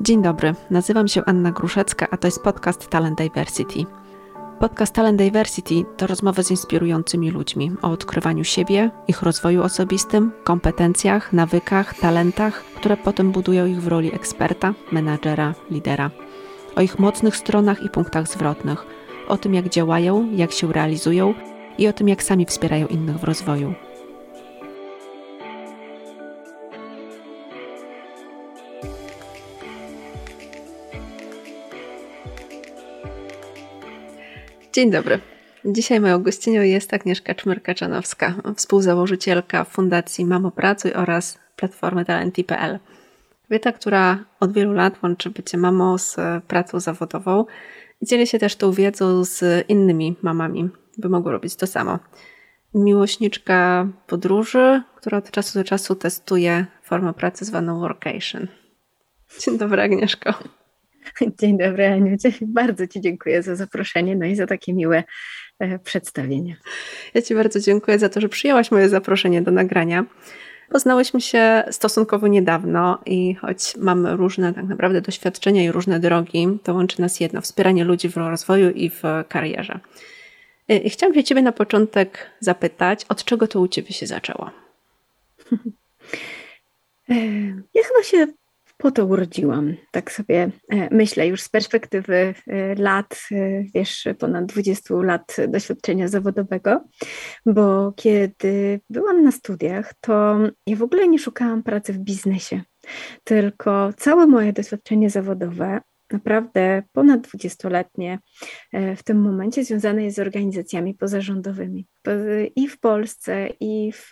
Dzień dobry, nazywam się Anna Gruszecka, a to jest podcast Talent Diversity. Podcast Talent Diversity to rozmowy z inspirującymi ludźmi o odkrywaniu siebie, ich rozwoju osobistym, kompetencjach, nawykach, talentach, które potem budują ich w roli eksperta, menadżera, lidera. O ich mocnych stronach i punktach zwrotnych, o tym jak działają, jak się realizują i o tym jak sami wspierają innych w rozwoju. Dzień dobry. Dzisiaj moją gościnią jest Agnieszka Czmyrka-Czanowska, współzałożycielka Fundacji Mamo Pracuj oraz Platformy Talenti.pl. Kobieta, która od wielu lat łączy bycie mamą z pracą zawodową i dzieli się też tą wiedzą z innymi mamami, by mogły robić to samo. Miłośniczka podróży, która od czasu do czasu testuje formę pracy zwaną workation. Dzień dobry Agnieszko. Dzień dobry, Aniu. Bardzo Ci dziękuję za zaproszenie, no i za takie miłe e, przedstawienie. Ja Ci bardzo dziękuję za to, że przyjęłaś moje zaproszenie do nagrania. Poznałyśmy się stosunkowo niedawno i choć mamy różne tak naprawdę doświadczenia i różne drogi, to łączy nas jedno wspieranie ludzi w rozwoju i w karierze. E, I chciałam się Ciebie na początek zapytać, od czego to u Ciebie się zaczęło? E, ja chyba się po to urodziłam. Tak sobie e, myślę już z perspektywy e, lat, e, wiesz, ponad 20 lat doświadczenia zawodowego, bo kiedy byłam na studiach, to ja w ogóle nie szukałam pracy w biznesie, tylko całe moje doświadczenie zawodowe naprawdę ponad dwudziestoletnie e, w tym momencie związane jest z organizacjami pozarządowymi i w Polsce, i, w,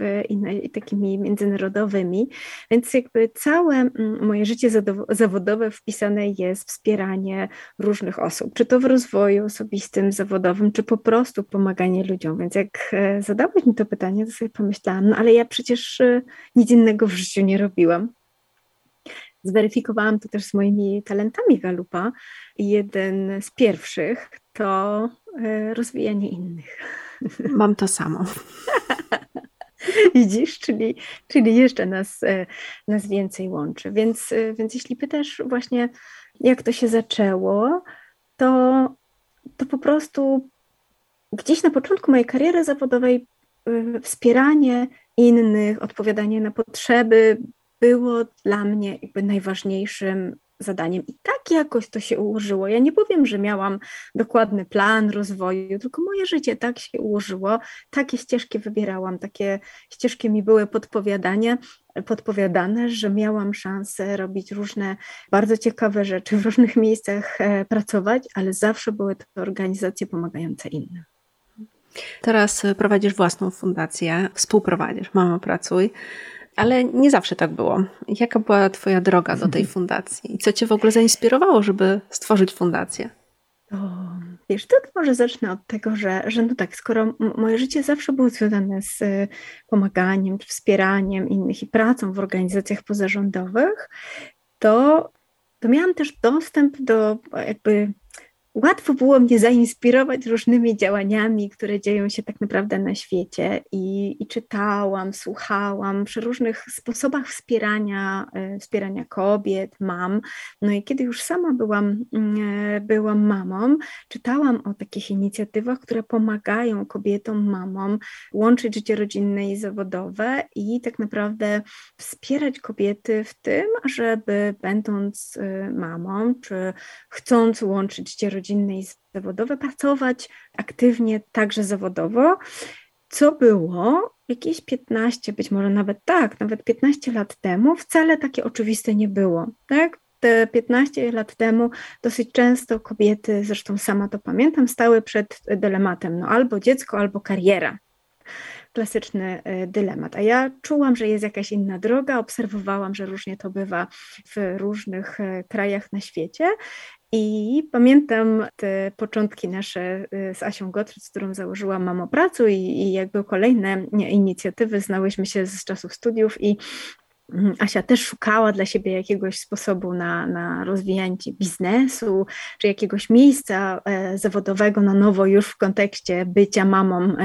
i takimi międzynarodowymi. Więc jakby całe moje życie zawodowe wpisane jest wspieranie różnych osób, czy to w rozwoju osobistym, zawodowym, czy po prostu pomaganie ludziom. Więc jak e, zadałeś mi to pytanie, to sobie pomyślałam, no ale ja przecież e, nic innego w życiu nie robiłam zweryfikowałam to też z moimi talentami Galupa. Jeden z pierwszych to e, rozwijanie innych. Mam to samo. Widzisz, czyli, czyli jeszcze nas, e, nas więcej łączy. Więc, e, więc jeśli pytasz właśnie, jak to się zaczęło, to, to po prostu gdzieś na początku mojej kariery zawodowej wspieranie innych, odpowiadanie na potrzeby było dla mnie jakby najważniejszym zadaniem. I tak jakoś to się ułożyło. Ja nie powiem, że miałam dokładny plan rozwoju, tylko moje życie tak się ułożyło, takie ścieżki wybierałam, takie ścieżki mi były podpowiadane, podpowiadane, że miałam szansę robić różne bardzo ciekawe rzeczy, w różnych miejscach e, pracować, ale zawsze były to organizacje pomagające innym. Teraz prowadzisz własną fundację, współprowadzisz, Mama Pracuj. Ale nie zawsze tak było. Jaka była Twoja droga do tej fundacji? I co Cię w ogóle zainspirowało, żeby stworzyć fundację? O, wiesz, to może zacznę od tego, że, że no tak, skoro moje życie zawsze było związane z y, pomaganiem, wspieraniem innych i pracą w organizacjach pozarządowych, to, to miałam też dostęp do jakby łatwo było mnie zainspirować różnymi działaniami, które dzieją się tak naprawdę na świecie i, i czytałam, słuchałam przy różnych sposobach wspierania, e, wspierania kobiet, mam. No i kiedy już sama byłam, mm, e, byłam mamą, czytałam o takich inicjatywach, które pomagają kobietom, mamom łączyć życie rodzinne i zawodowe i tak naprawdę wspierać kobiety w tym, żeby będąc e, mamą, czy chcąc łączyć życie rodzinne, rodzinne i zawodowe, pracować aktywnie także zawodowo, co było jakieś 15, być może nawet tak, nawet 15 lat temu wcale takie oczywiste nie było, tak? Te 15 lat temu dosyć często kobiety, zresztą sama to pamiętam, stały przed dylematem, no albo dziecko, albo kariera klasyczny e, dylemat. A ja czułam, że jest jakaś inna droga, obserwowałam, że różnie to bywa w różnych e, krajach na świecie i pamiętam te początki nasze y, z Asią Gottfried, z którą założyłam Mamo Pracu i, i jakby kolejne inicjatywy znałyśmy się z czasów studiów i. Asia też szukała dla siebie jakiegoś sposobu na, na rozwijanie biznesu, czy jakiegoś miejsca e, zawodowego na nowo już w kontekście bycia mamą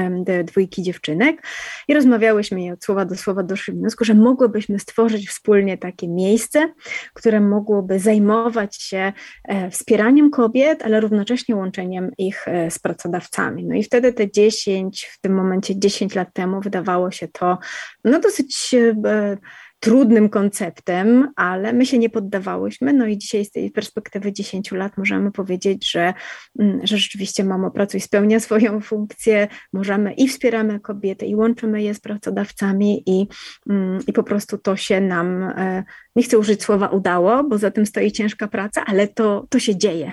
dwójki dziewczynek i rozmawiałyśmy i od słowa do słowa doszli do wniosku, że mogłybyśmy stworzyć wspólnie takie miejsce, które mogłoby zajmować się e, wspieraniem kobiet, ale równocześnie łączeniem ich e, z pracodawcami. No i wtedy te 10, w tym momencie 10 lat temu wydawało się to no dosyć trudnym konceptem, ale my się nie poddawałyśmy. No i dzisiaj z tej perspektywy 10 lat możemy powiedzieć, że, mm, że rzeczywiście Mamo Pracuj spełnia swoją funkcję, możemy i wspieramy kobiety, i łączymy je z pracodawcami, i, mm, i po prostu to się nam, e, nie chcę użyć słowa udało, bo za tym stoi ciężka praca, ale to, to się dzieje.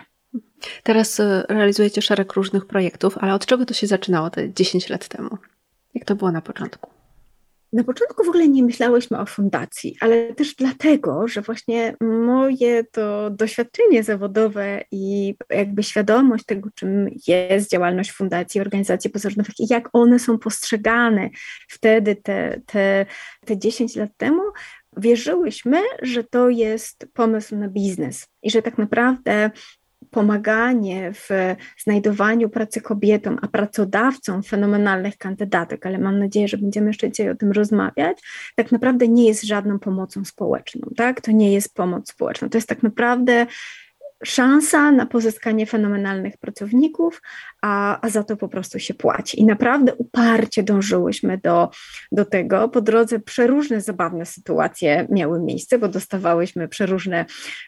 Teraz e, realizujecie szereg różnych projektów, ale od czego to się zaczynało te 10 lat temu? Jak to było na początku? Na początku w ogóle nie myślałyśmy o fundacji, ale też dlatego, że właśnie moje to doświadczenie zawodowe i jakby świadomość tego, czym jest działalność fundacji, organizacji pozarządowych i jak one są postrzegane wtedy, te, te, te 10 lat temu, wierzyłyśmy, że to jest pomysł na biznes i że tak naprawdę pomaganie w znajdowaniu pracy kobietom, a pracodawcom fenomenalnych kandydatek, ale mam nadzieję, że będziemy jeszcze dzisiaj o tym rozmawiać, tak naprawdę nie jest żadną pomocą społeczną, tak? To nie jest pomoc społeczna, to jest tak naprawdę szansa na pozyskanie fenomenalnych pracowników, a, a za to po prostu się płaci. I naprawdę uparcie dążyłyśmy do, do tego. Po drodze przeróżne zabawne sytuacje miały miejsce, bo dostawałyśmy przeróżne,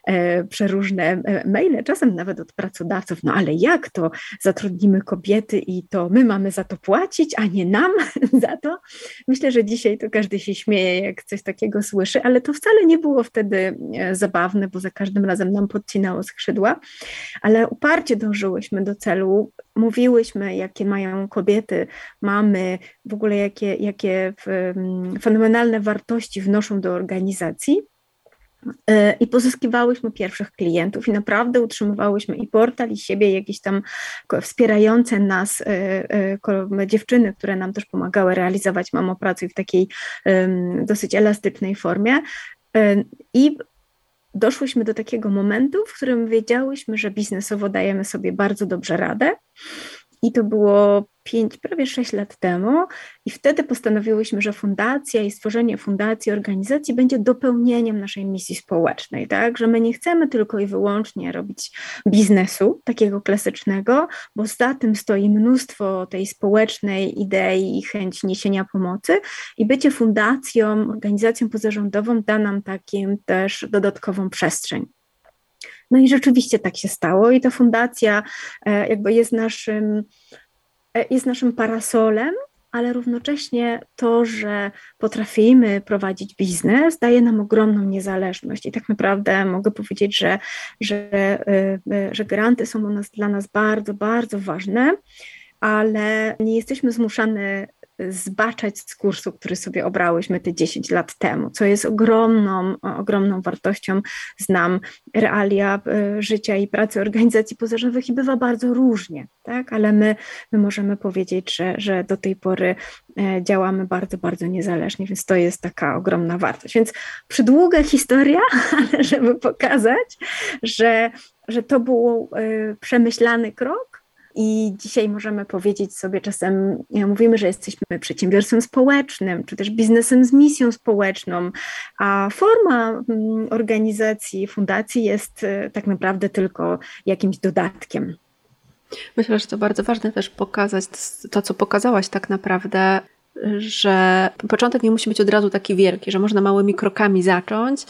e, przeróżne e, maile, czasem nawet od pracodawców, no ale jak to zatrudnimy kobiety i to my mamy za to płacić, a nie nam za to? Myślę, że dzisiaj to każdy się śmieje, jak coś takiego słyszy, ale to wcale nie było wtedy e, zabawne, bo za każdym razem nam podcinało skrzydła, ale uparcie dążyłyśmy do celu, mówiłyśmy, jakie mają kobiety, mamy, w ogóle jakie, jakie fenomenalne wartości wnoszą do organizacji. E, I pozyskiwałyśmy pierwszych klientów i naprawdę utrzymywałyśmy i portal, i siebie, jakieś tam wspierające nas e, e, dziewczyny, które nam też pomagały realizować mamopracuj w takiej dosyć elastycznej formie. I doszłyśmy do takiego momentu, w którym wiedziałyśmy, że biznesowo dajemy sobie bardzo dobrze radę. I to było 5, prawie 6 lat temu, i wtedy postanowiłyśmy, że fundacja i stworzenie fundacji, organizacji będzie dopełnieniem naszej misji społecznej, tak? Że my nie chcemy tylko i wyłącznie robić biznesu takiego klasycznego, bo za tym stoi mnóstwo tej społecznej idei i chęć niesienia pomocy, i bycie fundacją, organizacją pozarządową da nam takim też dodatkową przestrzeń. No i rzeczywiście tak się stało, i ta fundacja e, jakby jest naszym E, jest naszym parasolem, ale równocześnie to, że potrafimy prowadzić biznes, daje nam ogromną niezależność. I tak naprawdę mogę powiedzieć, że, że, e, że granty są dla nas bardzo, bardzo ważne, ale nie jesteśmy zmuszane zbaczać z kursu, który sobie obrałyśmy te 10 lat temu, co jest ogromną, ogromną wartością. Znam realia e, życia i pracy organizacji pozarządowych i bywa bardzo różnie, tak? ale my, my możemy powiedzieć, że, że do tej pory e, działamy bardzo, bardzo niezależnie, więc to jest taka ogromna wartość. Więc przydługa historia, ale żeby pokazać, że, że to był e, przemyślany krok, i dzisiaj możemy powiedzieć sobie czasem, mówimy, że jesteśmy przedsiębiorstwem społecznym, czy też biznesem z misją społeczną, a forma mm, organizacji, fundacji jest e, tak naprawdę tylko jakimś dodatkiem. Myślę, że to bardzo ważne też pokazać to, co pokazałaś tak naprawdę, że początek nie musi być od razu taki wielki, że można małymi krokami zacząć,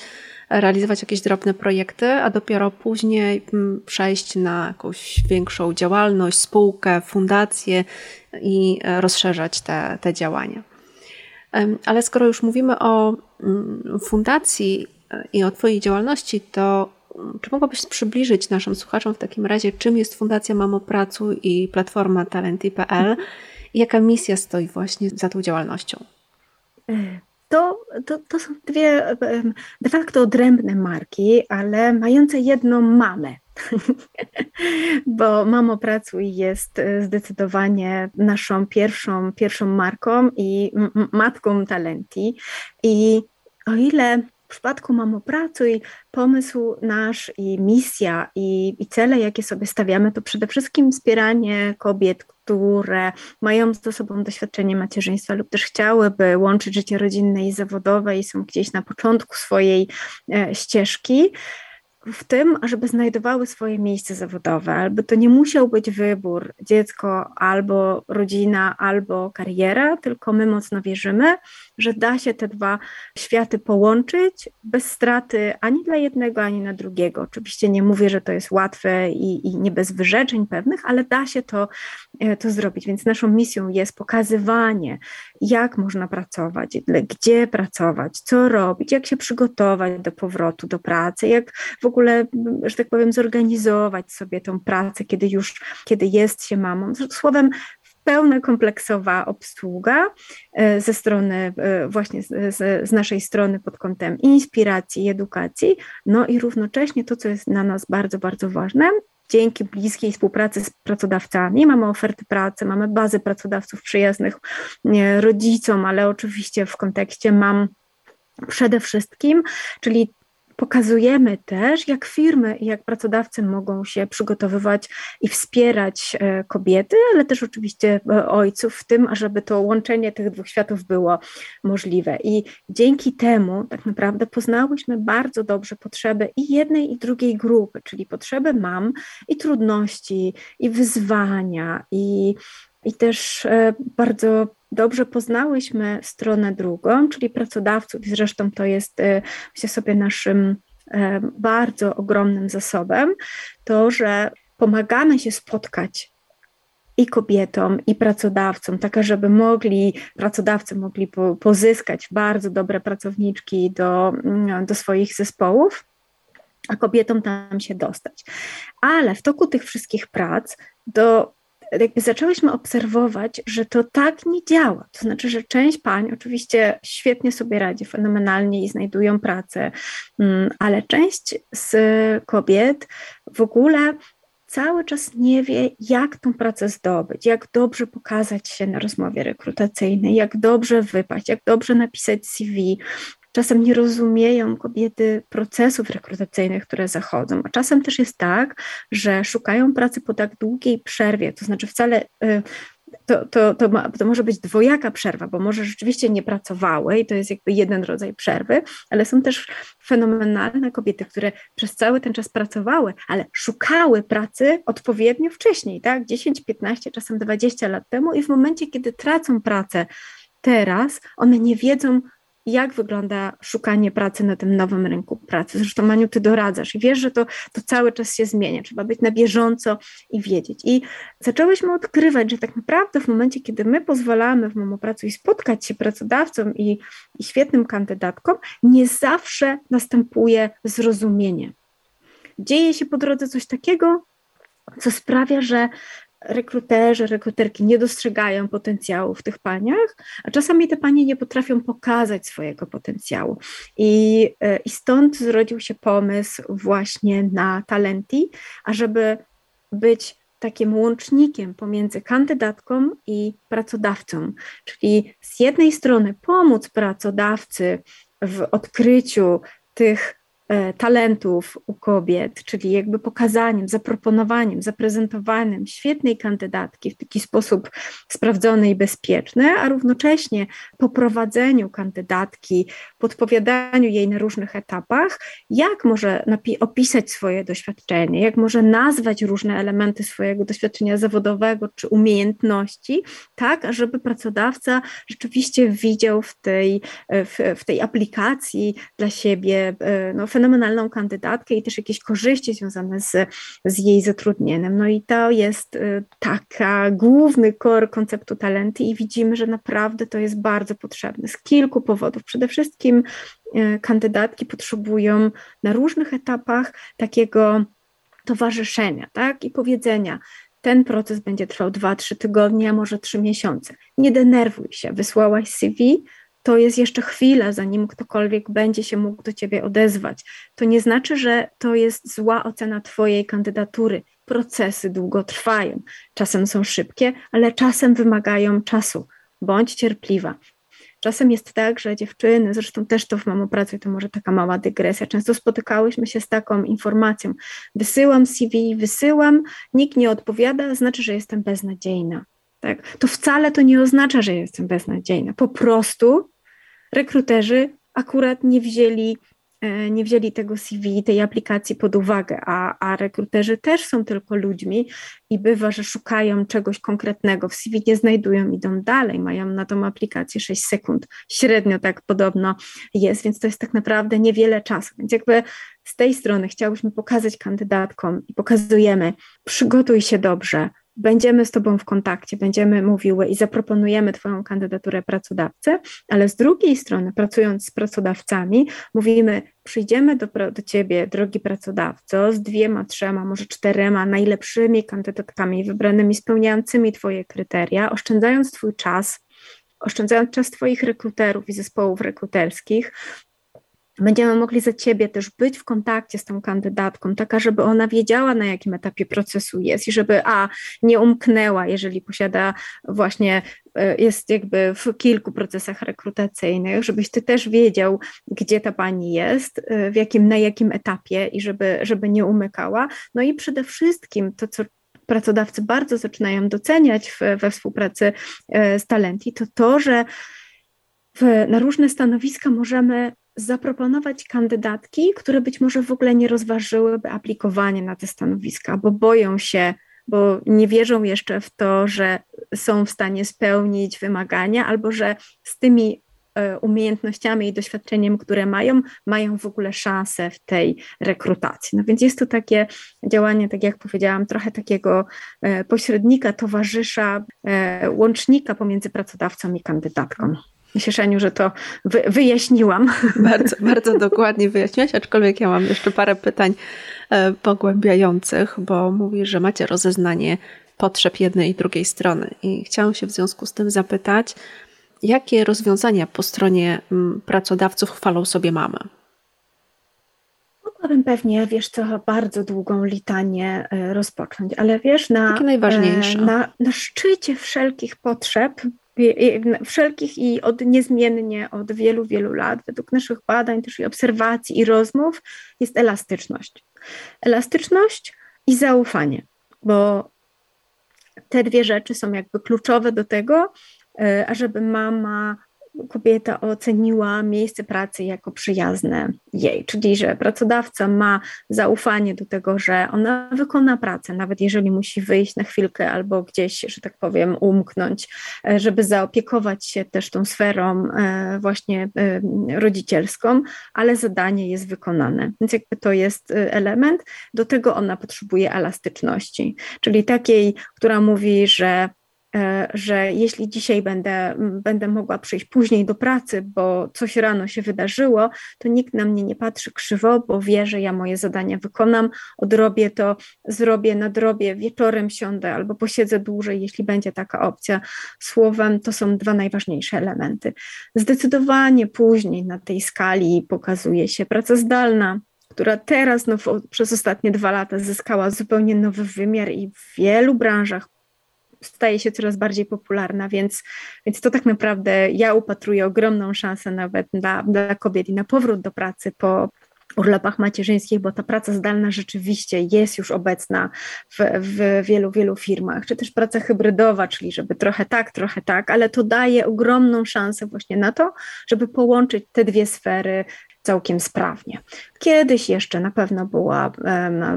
realizować jakieś drobne projekty, a dopiero później mm, przejść na jakąś większą działalność, spółkę, fundację i e, rozszerzać te, te działania. Ale skoro już mówimy o mm, fundacji e, i o Twojej działalności, to mm, czy mogłabyś przybliżyć naszym słuchaczom w takim razie, czym jest Fundacja Mamo Pracu i platforma Talenty.pl i jaka misja stoi właśnie za tą działalnością? To, to, to są dwie de facto odrębne marki, ale mające jedną mamę. Bo Mamo Pracuj jest e, zdecydowanie naszą pierwszą, pierwszą marką i matką Talenti. I o ile w przypadku Mamo Pracuj pomysł nasz i misja i, i cele, jakie sobie stawiamy, to przede wszystkim wspieranie kobiet, które mają ze sobą doświadczenie macierzyństwa lub też chciałyby łączyć życie rodzinne i zawodowe i są gdzieś na początku swojej e, ścieżki w tym, żeby znajdowały swoje miejsce zawodowe, albo to nie musiał być wybór dziecko albo rodzina, albo kariera, tylko my mocno wierzymy, że da się te dwa światy połączyć bez straty ani dla jednego, ani na drugiego. Oczywiście nie mówię, że to jest łatwe i, i nie bez wyrzeczeń pewnych, ale da się to, e, to zrobić. Więc naszą misją jest pokazywanie, jak można pracować, gdzie pracować, co robić, jak się przygotować do powrotu do pracy, jak w ogóle, że tak powiem, zorganizować sobie tą pracę, kiedy już, kiedy jest się mamą. Słowem, pełna kompleksowa obsługa e, ze strony, e, właśnie z, z, naszej strony pod kątem inspiracji edukacji, no i równocześnie to, co jest dla nas bardzo, bardzo ważne, dzięki bliskiej współpracy z pracodawcami. Mamy oferty pracy, mamy bazę pracodawców przyjaznych rodzicom, ale oczywiście w kontekście mam przede wszystkim, czyli Pokazujemy też, jak firmy i jak pracodawcy mogą się przygotowywać i wspierać e, kobiety, ale też oczywiście e, ojców w tym, ażeby to łączenie tych dwóch światów było możliwe. I dzięki temu tak naprawdę poznałyśmy bardzo dobrze potrzeby i jednej, i drugiej grupy, czyli potrzeby mam i trudności, i wyzwania, i i też e, bardzo dobrze poznałyśmy stronę drugą, czyli pracodawców, i zresztą to jest, e, myślę sobie, naszym e, bardzo ogromnym zasobem, to, że pomagamy się spotkać i kobietom, i pracodawcom, tak żeby mogli, pracodawcy mogli po, pozyskać bardzo dobre pracowniczki do, mm, do swoich zespołów, a kobietom tam się dostać. Ale w toku tych wszystkich prac do jakby zaczęłyśmy obserwować, że to tak nie działa. To znaczy, że część pań oczywiście świetnie sobie radzi, fenomenalnie i znajdują pracę, mm, ale część z kobiet w ogóle cały czas nie wie, jak tą pracę zdobyć, jak dobrze pokazać się na rozmowie rekrutacyjnej, jak dobrze wypaść, jak dobrze napisać CV, Czasem nie rozumieją kobiety procesów rekrutacyjnych, które zachodzą, a czasem też jest tak, że szukają pracy po tak długiej przerwie, to znaczy wcale y, to, to, to, ma, to, może być dwojaka przerwa, bo może rzeczywiście nie pracowały i to jest jakby jeden rodzaj przerwy, ale są też fenomenalne kobiety, które przez cały ten czas pracowały, ale szukały pracy odpowiednio wcześniej, tak? 10, 15, czasem 20 lat temu i w momencie, kiedy tracą pracę teraz, one nie wiedzą, jak wygląda szukanie pracy na tym nowym rynku pracy. Zresztą Maniu, ty doradzasz i wiesz, że to, to cały czas się zmienia, trzeba być na bieżąco i wiedzieć. I zaczęłyśmy odkrywać, że tak naprawdę w momencie, kiedy my pozwalamy w Mamopracu i spotkać się pracodawcom i, i świetnym kandydatkom, nie zawsze następuje zrozumienie. Dzieje się po drodze coś takiego, co sprawia, że rekruterzy, rekruterki nie dostrzegają potencjału w tych paniach, a czasami te panie nie potrafią pokazać swojego potencjału. I, e, i stąd zrodził się pomysł właśnie na Talenti, ażeby być takim łącznikiem pomiędzy kandydatką i pracodawcą. Czyli z jednej strony pomóc pracodawcy w odkryciu tych talentów u kobiet, czyli jakby pokazaniem, zaproponowaniem, zaprezentowaniem świetnej kandydatki w taki sposób sprawdzony i bezpieczny, a równocześnie poprowadzeniu kandydatki, podpowiadaniu jej na różnych etapach, jak może opisać swoje doświadczenie, jak może nazwać różne elementy swojego doświadczenia zawodowego czy umiejętności, tak, żeby pracodawca rzeczywiście widział w tej, w, w tej aplikacji dla siebie e, no, fenomenalną kandydatkę i też jakieś korzyści związane z, z jej zatrudnieniem. No i to jest y, taka główny core konceptu talenty i widzimy, że naprawdę to jest bardzo potrzebne z kilku powodów. Przede wszystkim y, kandydatki potrzebują na różnych etapach takiego towarzyszenia, tak, i powiedzenia, ten proces będzie trwał 2-3 tygodnie, a może 3 miesiące. Nie denerwuj się, wysłałaś CV, to jest jeszcze chwila, zanim ktokolwiek będzie się mógł do ciebie odezwać. To nie znaczy, że to jest zła ocena twojej kandydatury. Procesy długo trwają, czasem są szybkie, ale czasem wymagają czasu. Bądź cierpliwa. Czasem jest tak, że dziewczyny, zresztą też to w Mamo Pracy, to może taka mała dygresja, często spotykałyśmy się z taką informacją, wysyłam CV, wysyłam, nikt nie odpowiada, znaczy, że jestem beznadziejna. Tak? To wcale to nie oznacza, że jestem beznadziejna. Po prostu rekruterzy akurat nie wzięli E, nie wzięli tego CV, tej aplikacji pod uwagę, a, a rekruterzy też są tylko ludźmi i bywa, że szukają czegoś konkretnego, w CV nie znajdują, idą dalej, mają na tą aplikację 6 sekund, średnio tak podobno jest, więc to jest tak naprawdę niewiele czasu, więc jakby z tej strony chciałyśmy pokazać kandydatkom i pokazujemy, przygotuj się dobrze, będziemy z Tobą w kontakcie, będziemy mówiły i zaproponujemy Twoją kandydaturę pracodawcy, ale z drugiej strony, pracując z pracodawcami, mówimy, przyjdziemy do, do Ciebie, drogi pracodawco, z dwiema, trzema, może czterema najlepszymi kandydatkami wybranymi, spełniającymi Twoje kryteria, oszczędzając Twój czas, oszczędzając czas Twoich rekruterów i zespołów rekruterskich, Będziemy mogli za ciebie też być w kontakcie z tą kandydatką, taka, żeby ona wiedziała, na jakim etapie procesu jest i żeby a nie umknęła, jeżeli posiada właśnie, e, jest jakby w kilku procesach rekrutacyjnych, żebyś ty też wiedział, gdzie ta pani jest, e, w jakim, na jakim etapie i żeby, żeby nie umykała. No i przede wszystkim to, co pracodawcy bardzo zaczynają doceniać w, we współpracy e, z Talenti, to to, że w, na różne stanowiska możemy zaproponować kandydatki, które być może w ogóle nie rozważyłyby aplikowania na te stanowiska, bo boją się, bo nie wierzą jeszcze w to, że są w stanie spełnić wymagania, albo że z tymi e, umiejętnościami i doświadczeniem, które mają, mają w ogóle szansę w tej rekrutacji. No więc jest to takie działanie, tak jak powiedziałam, trochę takiego e, pośrednika, towarzysza, e, łącznika pomiędzy pracodawcą i kandydatką. Myślę, Szeniu, że to wy, wyjaśniłam. Bardzo, bardzo dokładnie wyjaśniłaś, aczkolwiek ja mam jeszcze parę pytań e, pogłębiających, bo mówisz, że macie rozeznanie potrzeb jednej i drugiej strony. I chciałam się w związku z tym zapytać, jakie rozwiązania po stronie mm, pracodawców chwalą sobie mamy? Mogłabym pewnie, wiesz co, bardzo długą litanię e, rozpocząć, ale wiesz, na, najważniejsze. E, na, na szczycie wszelkich potrzeb wszelkich i od niezmiennie od wielu, wielu lat, według naszych badań też i obserwacji i rozmów, jest elastyczność. Elastyczność i zaufanie, bo te dwie rzeczy są jakby kluczowe do tego, e, ażeby mama kobieta oceniła miejsce pracy jako przyjazne jej, czyli że pracodawca ma zaufanie do tego, że ona wykona pracę, nawet jeżeli musi wyjść na chwilkę albo gdzieś, że tak powiem, umknąć, e, żeby zaopiekować się też tą sferą e, właśnie e, rodzicielską, ale zadanie jest wykonane. Więc jakby to jest element, do tego ona potrzebuje elastyczności, czyli takiej, która mówi, że że jeśli dzisiaj będę, będę mogła przyjść później do pracy, bo coś rano się wydarzyło, to nikt na mnie nie patrzy krzywo, bo wie, że ja moje zadania wykonam, odrobię to, zrobię, nadrobię, wieczorem siądę albo posiedzę dłużej, jeśli będzie taka opcja. Słowem, to są dwa najważniejsze elementy. Zdecydowanie później na tej skali pokazuje się praca zdalna, która teraz no, przez ostatnie dwa lata zyskała zupełnie nowy wymiar i w wielu branżach staje się coraz bardziej popularna, więc, więc to tak naprawdę ja upatruję ogromną szansę nawet dla, dla kobiet i na powrót do pracy po urlopach macierzyńskich, bo ta praca zdalna rzeczywiście jest już obecna w, w wielu, wielu firmach, czy też praca hybrydowa, czyli żeby trochę tak, trochę tak, ale to daje ogromną szansę właśnie na to, żeby połączyć te dwie sfery całkiem sprawnie. Kiedyś jeszcze na pewno była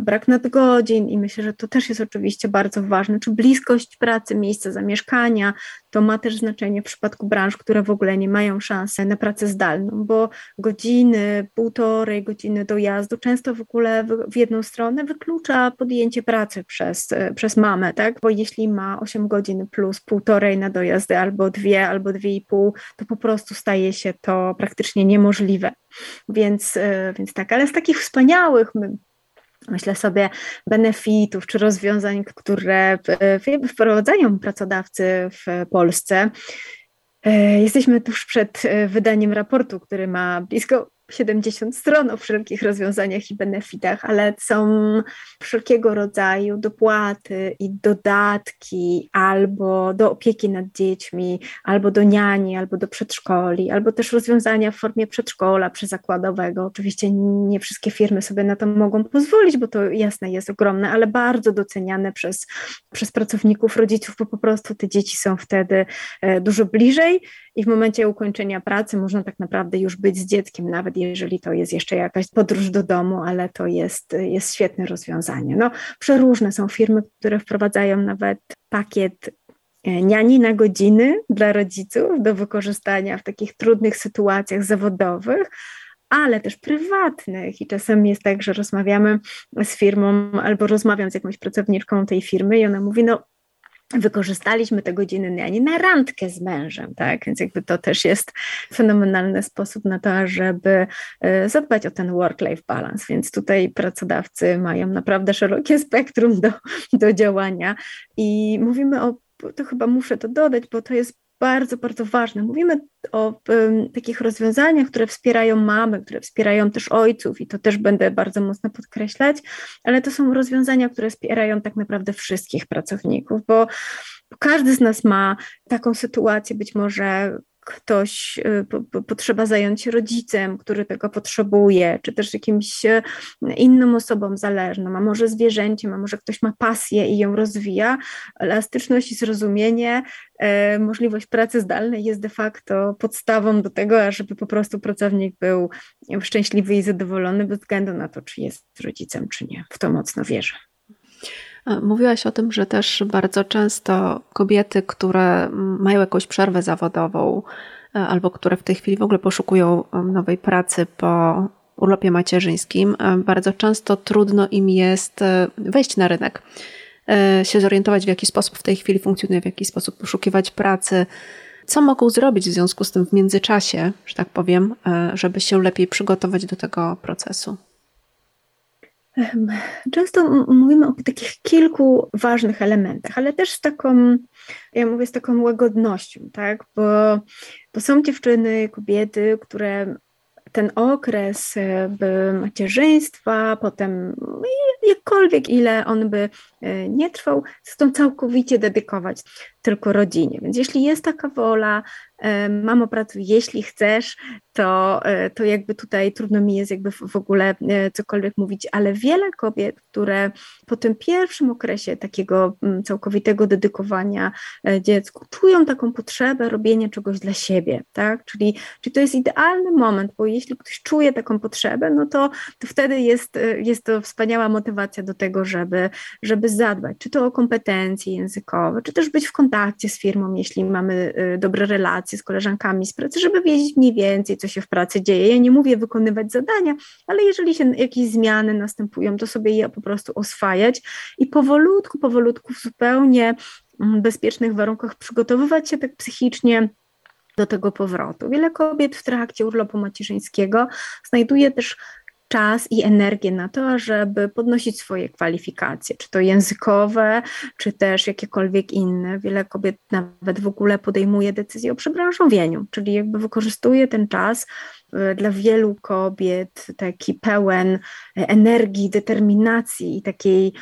brak nadgodzin i myślę, że to też jest oczywiście bardzo ważne, czy bliskość pracy, miejsca zamieszkania, to ma też znaczenie w przypadku branż, które w ogóle nie mają szansy na pracę zdalną, bo godziny, półtorej godziny dojazdu często w ogóle w, w jedną stronę wyklucza podjęcie pracy przez, przez mamę, tak? Bo jeśli ma 8 godzin plus półtorej na dojazdy albo dwie, albo dwie i pół, to po prostu staje się to praktycznie niemożliwe. Więc, e, więc tak, ale z takich wspaniałych, myślę sobie, benefitów czy rozwiązań, które wprowadzają pracodawcy w Polsce. E, jesteśmy tuż przed e, wydaniem raportu, który ma blisko 70 stron o wszelkich rozwiązaniach i benefitach, ale są wszelkiego rodzaju dopłaty i dodatki albo do opieki nad dziećmi, albo do niani, albo do przedszkoli, albo też rozwiązania w formie przedszkola przyzakładowego. Oczywiście nie wszystkie firmy sobie na to mogą pozwolić, bo to jasne jest ogromne, ale bardzo doceniane przez, przez pracowników, rodziców, bo po prostu te dzieci są wtedy e, dużo bliżej i w momencie ukończenia pracy można tak naprawdę już być z dzieckiem, nawet jeżeli to jest jeszcze jakaś podróż do domu, ale to jest, jest świetne rozwiązanie. No, przeróżne są firmy, które wprowadzają nawet pakiet e, niani na godziny dla rodziców do wykorzystania w takich trudnych sytuacjach zawodowych, ale też prywatnych. I czasem jest tak, że rozmawiamy z firmą albo rozmawiam z jakąś pracowniczką tej firmy i ona mówi: No, wykorzystaliśmy te godziny niani na randkę z mężem, tak? Więc jakby to też jest fenomenalny sposób na to, żeby e, zadbać o ten work-life balance. Więc tutaj pracodawcy mają naprawdę szerokie spektrum do, do działania i mówimy o to chyba muszę to dodać, bo to jest bardzo, bardzo ważne. Mówimy o um, takich rozwiązaniach, które wspierają mamy, które wspierają też ojców, i to też będę bardzo mocno podkreślać, ale to są rozwiązania, które wspierają tak naprawdę wszystkich pracowników, bo każdy z nas ma taką sytuację, być może ktoś y, potrzeba zająć się rodzicem, który tego potrzebuje, czy też jakimś y, inną osobą zależną, a może zwierzęciem, a może ktoś ma pasję i ją rozwija. Elastyczność i zrozumienie, y, możliwość pracy zdalnej jest de facto podstawą do tego, ażeby po prostu pracownik był szczęśliwy i zadowolony bez względu na to, czy jest rodzicem, czy nie. W to mocno wierzę. Mówiłaś o tym, że też bardzo często kobiety, które mają jakąś przerwę zawodową e, albo które w tej chwili w ogóle poszukują nowej pracy po urlopie macierzyńskim, e, bardzo często trudno im jest e, wejść na rynek, się zorientować, w jaki sposób w tej chwili funkcjonuje, w jaki sposób poszukiwać pracy. Co mogą zrobić w związku z tym w międzyczasie, że tak powiem, żeby się lepiej przygotować do tego procesu? Często mówimy o takich kilku ważnych elementach, ale też z taką, ja mówię, z taką łagodnością, tak? Bo, bo są dziewczyny, kobiety, które ten okres macierzyństwa, potem jakkolwiek ile on by e, nie trwał, chcą całkowicie dedykować tylko rodzinie. Więc jeśli jest taka wola, mamo pracuj, jeśli chcesz, to, e, to jakby tutaj trudno mi jest jakby w ogóle e, cokolwiek mówić, ale wiele kobiet, które po tym pierwszym okresie takiego mm, całkowitego dedykowania e, dziecku czują taką potrzebę robienia czegoś dla siebie, tak? Czyli, czyli to jest idealny moment, bo jeśli ktoś czuje taką potrzebę, no to, to wtedy jest, jest to wspaniała motywacja do tego, żeby, żeby zadbać, czy to o kompetencje językowe, czy też być w kontakcie z firmą, jeśli mamy dobre relacje z koleżankami z pracy, żeby wiedzieć mniej więcej, co się w pracy dzieje. Ja nie mówię wykonywać zadania, ale jeżeli się jakieś zmiany następują, to sobie je po prostu oswajać i powolutku, powolutku w zupełnie mm, bezpiecznych warunkach przygotowywać się tak psychicznie do tego powrotu. Wiele kobiet w trakcie urlopu macierzyńskiego znajduje też czas i energię na to, żeby podnosić swoje kwalifikacje, czy to językowe, czy też jakiekolwiek inne. Wiele kobiet nawet w ogóle podejmuje decyzję o przebranżowieniu, czyli jakby wykorzystuje ten czas y, dla wielu kobiet taki pełen energii, determinacji i takiej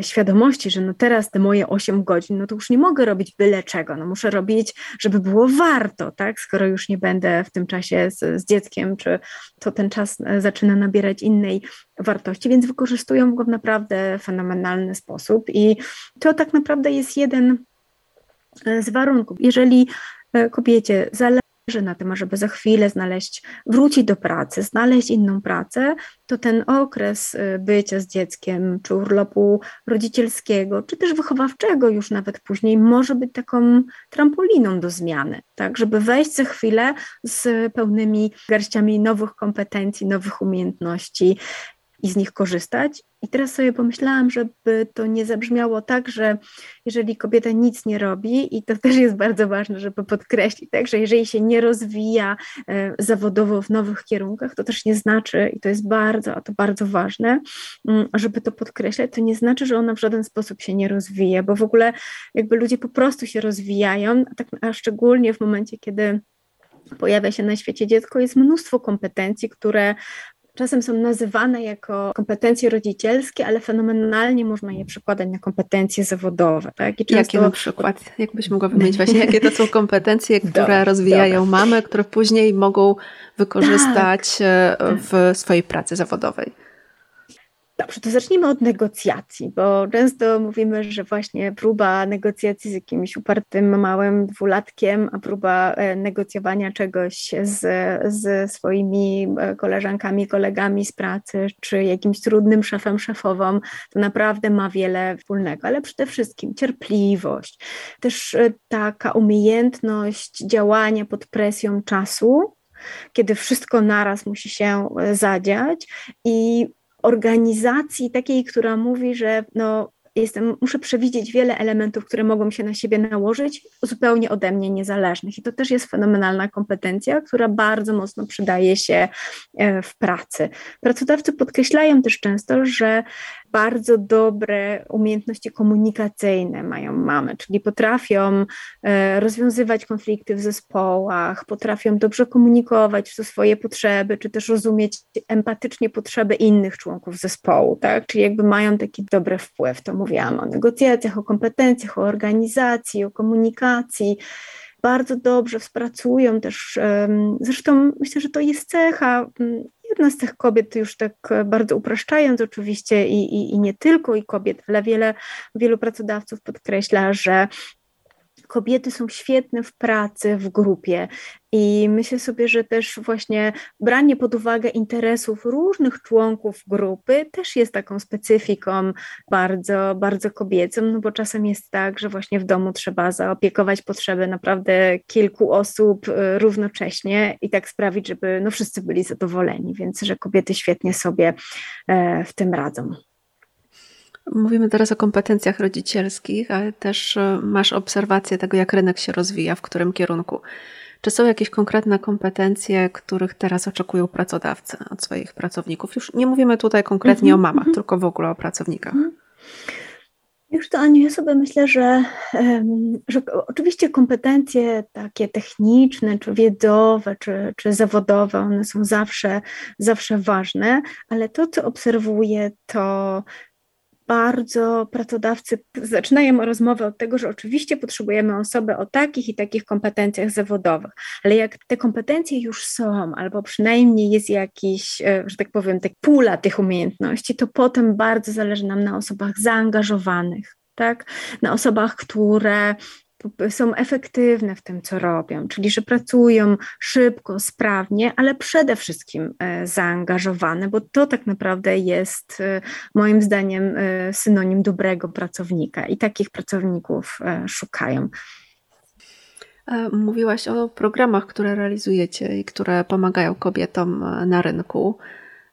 świadomości, że no teraz te moje 8 godzin, no to już nie mogę robić byle czego, no muszę robić, żeby było warto, tak, skoro już nie będę w tym czasie z, z dzieckiem, czy to ten czas e, zaczyna nabierać innej wartości, więc wykorzystują go w naprawdę fenomenalny sposób i to tak naprawdę jest jeden e, z warunków. Jeżeli kobiecie zależy zależy na tym, żeby za chwilę znaleźć, wrócić do pracy, znaleźć inną pracę, to ten okres y, bycia z dzieckiem, czy urlopu rodzicielskiego, czy też wychowawczego już nawet później, może być taką trampoliną do zmiany, tak, żeby wejść za chwilę z pełnymi garściami nowych kompetencji, nowych umiejętności i z nich korzystać. I teraz sobie pomyślałam, żeby to nie zabrzmiało tak, że jeżeli kobieta nic nie robi, i to też jest bardzo ważne, żeby podkreślić, tak, że jeżeli się nie rozwija e, zawodowo w nowych kierunkach, to też nie znaczy, i to jest bardzo, a to bardzo ważne, mm, żeby to podkreślać, to nie znaczy, że ona w żaden sposób się nie rozwija, bo w ogóle jakby ludzie po prostu się rozwijają, a, tak, a szczególnie w momencie, kiedy pojawia się na świecie dziecko, jest mnóstwo kompetencji, które czasem są nazywane jako kompetencje rodzicielskie, ale fenomenalnie można je przekładać na kompetencje zawodowe. Tak? I często... Jakie na przykład? Jakbyś mogła wymienić właśnie, jakie to są kompetencje, które dobra, rozwijają dobra. mamy, które później mogą wykorzystać tak. E, w swojej pracy zawodowej? Dobrze, to zacznijmy od negocjacji, bo często mówimy, że właśnie próba negocjacji z jakimś upartym małym dwulatkiem, a próba e, negocjowania czegoś z, z swoimi e, koleżankami, kolegami z pracy, czy jakimś trudnym szefem, szefową, to naprawdę ma wiele wspólnego, ale przede wszystkim cierpliwość, też e, taka umiejętność działania pod presją czasu, kiedy wszystko naraz musi się zadziać i organizacji takiej, która mówi, że no, jestem, muszę przewidzieć wiele elementów, które mogą się na siebie nałożyć, zupełnie ode mnie niezależnych. I to też jest fenomenalna kompetencja, która bardzo mocno przydaje się e, w pracy. Pracodawcy podkreślają też często, że bardzo dobre umiejętności komunikacyjne mają mamy, czyli potrafią e, rozwiązywać konflikty w zespołach, potrafią dobrze komunikować swoje potrzeby, czy też rozumieć empatycznie potrzeby innych członków zespołu, tak? Czyli jakby mają taki dobry wpływ. To mówiłam o negocjacjach, o kompetencjach, o organizacji, o komunikacji bardzo dobrze współpracują też. Zresztą myślę, że to jest cecha jedna z tych kobiet, już tak bardzo upraszczając oczywiście, i, i, i nie tylko i kobiet, ale wiele, wielu pracodawców podkreśla, że kobiety są świetne w pracy, w grupie. I myślę sobie, że też właśnie branie pod uwagę interesów różnych członków grupy też jest taką specyfiką bardzo, bardzo kobiecą, no bo czasem jest tak, że właśnie w domu trzeba zaopiekować potrzeby naprawdę kilku osób y, równocześnie i tak sprawić, żeby no wszyscy byli zadowoleni, więc że kobiety świetnie sobie e, w tym radzą. Mówimy teraz o kompetencjach rodzicielskich, ale też e, masz obserwację tego, jak rynek się rozwija, w którym kierunku. Czy są jakieś konkretne kompetencje, których teraz oczekują pracodawcy od swoich pracowników? Już nie mówimy tutaj konkretnie mm -hmm, o mamach, mm -hmm. tylko w ogóle o pracownikach. Mm -hmm. Już to, Aniu, ja sobie myślę, że, że oczywiście kompetencje takie techniczne, czy wiedzowe, czy, czy zawodowe, one są zawsze, zawsze ważne, ale to, co obserwuję, to bardzo pracodawcy zaczynają rozmowę od tego, że oczywiście potrzebujemy osoby o takich i takich kompetencjach zawodowych, ale jak te kompetencje już są, albo przynajmniej jest jakiś, e, że tak powiem, tak pula tych umiejętności, to potem bardzo zależy nam na osobach zaangażowanych. Tak? Na osobach, które są efektywne w tym, co robią, czyli że pracują szybko, sprawnie, ale przede wszystkim e, zaangażowane, bo to tak naprawdę jest e, moim zdaniem e, synonim dobrego pracownika i takich pracowników szukają. Mówiłaś o programach, które realizujecie i które pomagają kobietom na rynku.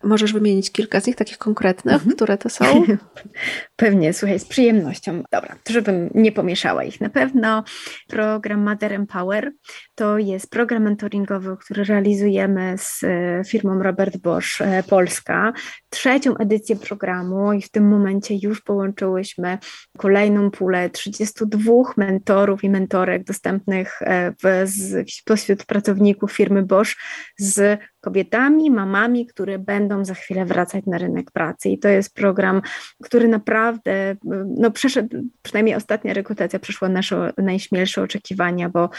Możesz wymienić kilka z nich, takich konkretnych, mhm. które to są? Pewnie, słuchaj, z przyjemnością. Dobra, to żebym nie pomieszała ich. Na pewno program Mother Empower to jest program mentoringowy, który realizujemy z e, firmą Robert Bosch e, Polska. Trzecią edycję programu i w tym momencie już połączyłyśmy kolejną pulę 32 mentorów i mentorek dostępnych e, w, z, spośród pracowników firmy Bosch z kobietami, mamami, które będą za chwilę wracać na rynek pracy. I to jest program, który naprawdę no, przeszedł, przynajmniej ostatnia rekrutacja przeszła nasze najśmielsze oczekiwania, bo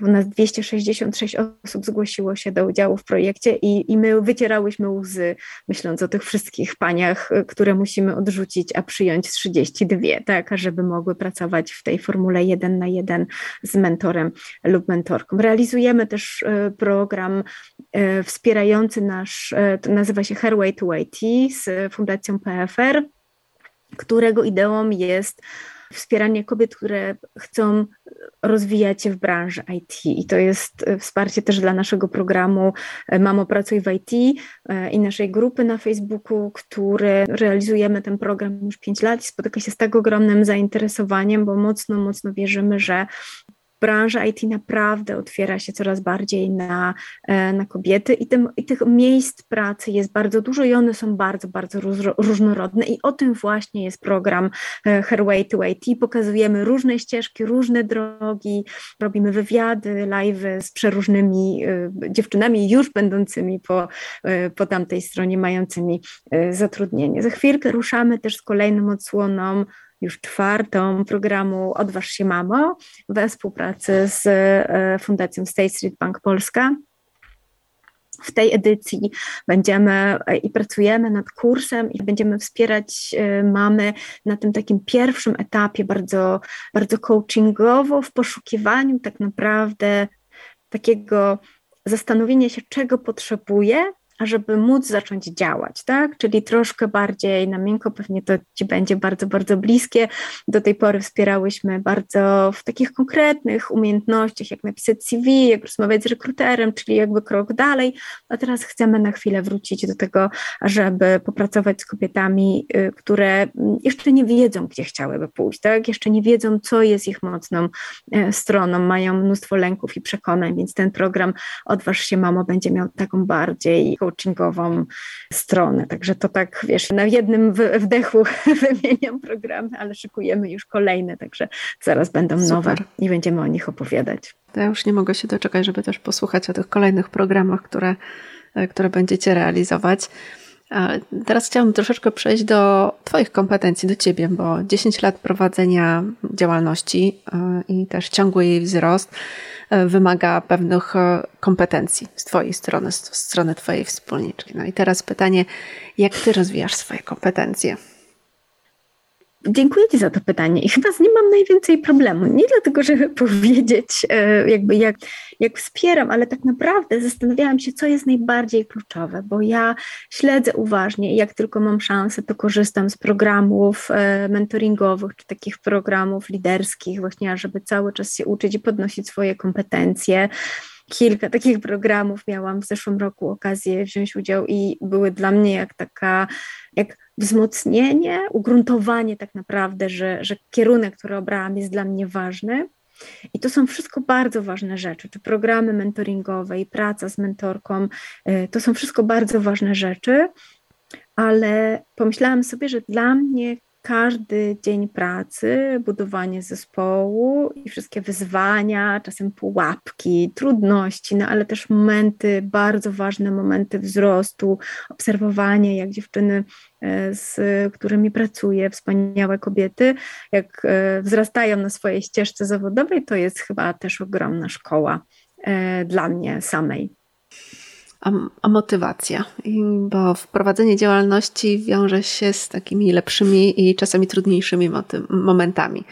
ponad 266 osób zgłosiło się do udziału w projekcie i, i my wycierałyśmy łzy, myśląc o tych wszystkich paniach, które musimy odrzucić, a przyjąć 32, tak, żeby mogły pracować w tej formule jeden na jeden z mentorem lub mentorką. Realizujemy też e, program e, wspierający nasz, e, to nazywa się Herway to IT z Fundacją PFR, którego ideą jest wspieranie kobiet, które chcą rozwijać się w branży IT. I to jest e, wsparcie też dla naszego programu e, Mamo Pracuj w IT i naszej grupy na Facebooku, który realizujemy ten program już 5 lat i spotyka się z tak ogromnym zainteresowaniem, bo mocno, mocno wierzymy, że branża IT naprawdę otwiera się coraz bardziej na, e, na kobiety i, tym, i tych miejsc pracy jest bardzo dużo i one są bardzo, bardzo różnorodne i o tym właśnie jest program e, Her Way to IT. Pokazujemy różne ścieżki, różne drogi, robimy wywiady, live z przeróżnymi e, dziewczynami już będącymi po, po tamtej stronie, mającymi zatrudnienie. Za chwilkę ruszamy też z kolejną odsłoną już czwartą programu Odważ się Mamo we współpracy z e, Fundacją State Street Bank Polska. W tej edycji będziemy e, i pracujemy nad kursem i będziemy wspierać e, mamy na tym takim pierwszym etapie bardzo, bardzo coachingowo w poszukiwaniu tak naprawdę takiego zastanowienia się, czego potrzebuje, żeby móc zacząć działać, tak? Czyli troszkę bardziej na miękko, pewnie to Ci będzie bardzo, bardzo bliskie. Do tej pory wspierałyśmy bardzo w takich konkretnych umiejętnościach, jak napisać CV, jak rozmawiać z rekruterem, czyli jakby krok dalej, a teraz chcemy na chwilę wrócić do tego, żeby popracować z kobietami, y, które jeszcze nie wiedzą, gdzie chciałyby pójść, tak? Jeszcze nie wiedzą, co jest ich mocną e, stroną, mają mnóstwo lęków i przekonań, więc ten program Odważ się Mamo będzie miał taką bardziej coachingową stronę. Także to tak, wiesz, na jednym wdechu wymieniam programy, ale szykujemy już kolejne, także zaraz będą Super. nowe i będziemy o nich opowiadać. To ja już nie mogę się doczekać, żeby też posłuchać o tych kolejnych programach, które, e, które będziecie realizować. Teraz chciałabym troszeczkę przejść do Twoich kompetencji, do Ciebie, bo 10 lat prowadzenia działalności e, i też ciągły jej wzrost E, wymaga pewnych e, kompetencji z Twojej strony, z strony Twojej wspólniczki. No i teraz pytanie, jak Ty rozwijasz swoje kompetencje? Dziękuję Ci za to pytanie i chyba z nim mam najwięcej problemu. Nie dlatego, żeby powiedzieć, e, jakby jak, jak wspieram, ale tak naprawdę zastanawiałam się, co jest najbardziej kluczowe, bo ja śledzę uważnie i jak tylko mam szansę, to korzystam z programów e, mentoringowych czy takich programów liderskich, właśnie, żeby cały czas się uczyć i podnosić swoje kompetencje kilka takich programów miałam w zeszłym roku okazję wziąć udział i były dla mnie jak taka, jak wzmocnienie, ugruntowanie tak naprawdę, że, że kierunek, który obrałam jest dla mnie ważny. I to są wszystko bardzo ważne rzeczy, czy programy mentoringowe i praca z mentorką, y, to są wszystko bardzo ważne rzeczy, ale pomyślałam sobie, że dla mnie każdy dzień pracy, budowanie zespołu i wszystkie wyzwania, czasem pułapki, trudności, no ale też momenty, bardzo ważne momenty wzrostu, obserwowanie, jak dziewczyny, e, z którymi pracuję, wspaniałe kobiety, jak e, wzrastają na swojej ścieżce zawodowej, to jest chyba też ogromna szkoła e, dla mnie samej a, motywacja, bo wprowadzenie działalności wiąże się z takimi lepszymi i czasami trudniejszymi momentami.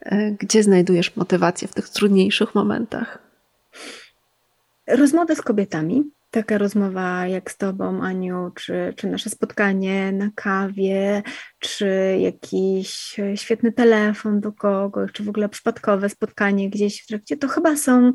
E, gdzie znajdujesz motywację w tych trudniejszych momentach? Rozmowy z kobietami. Taka rozmowa jak z Tobą, Aniu, czy, czy nasze spotkanie na kawie, czy jakiś świetny telefon do kogoś, czy w ogóle przypadkowe spotkanie gdzieś w trakcie, to chyba są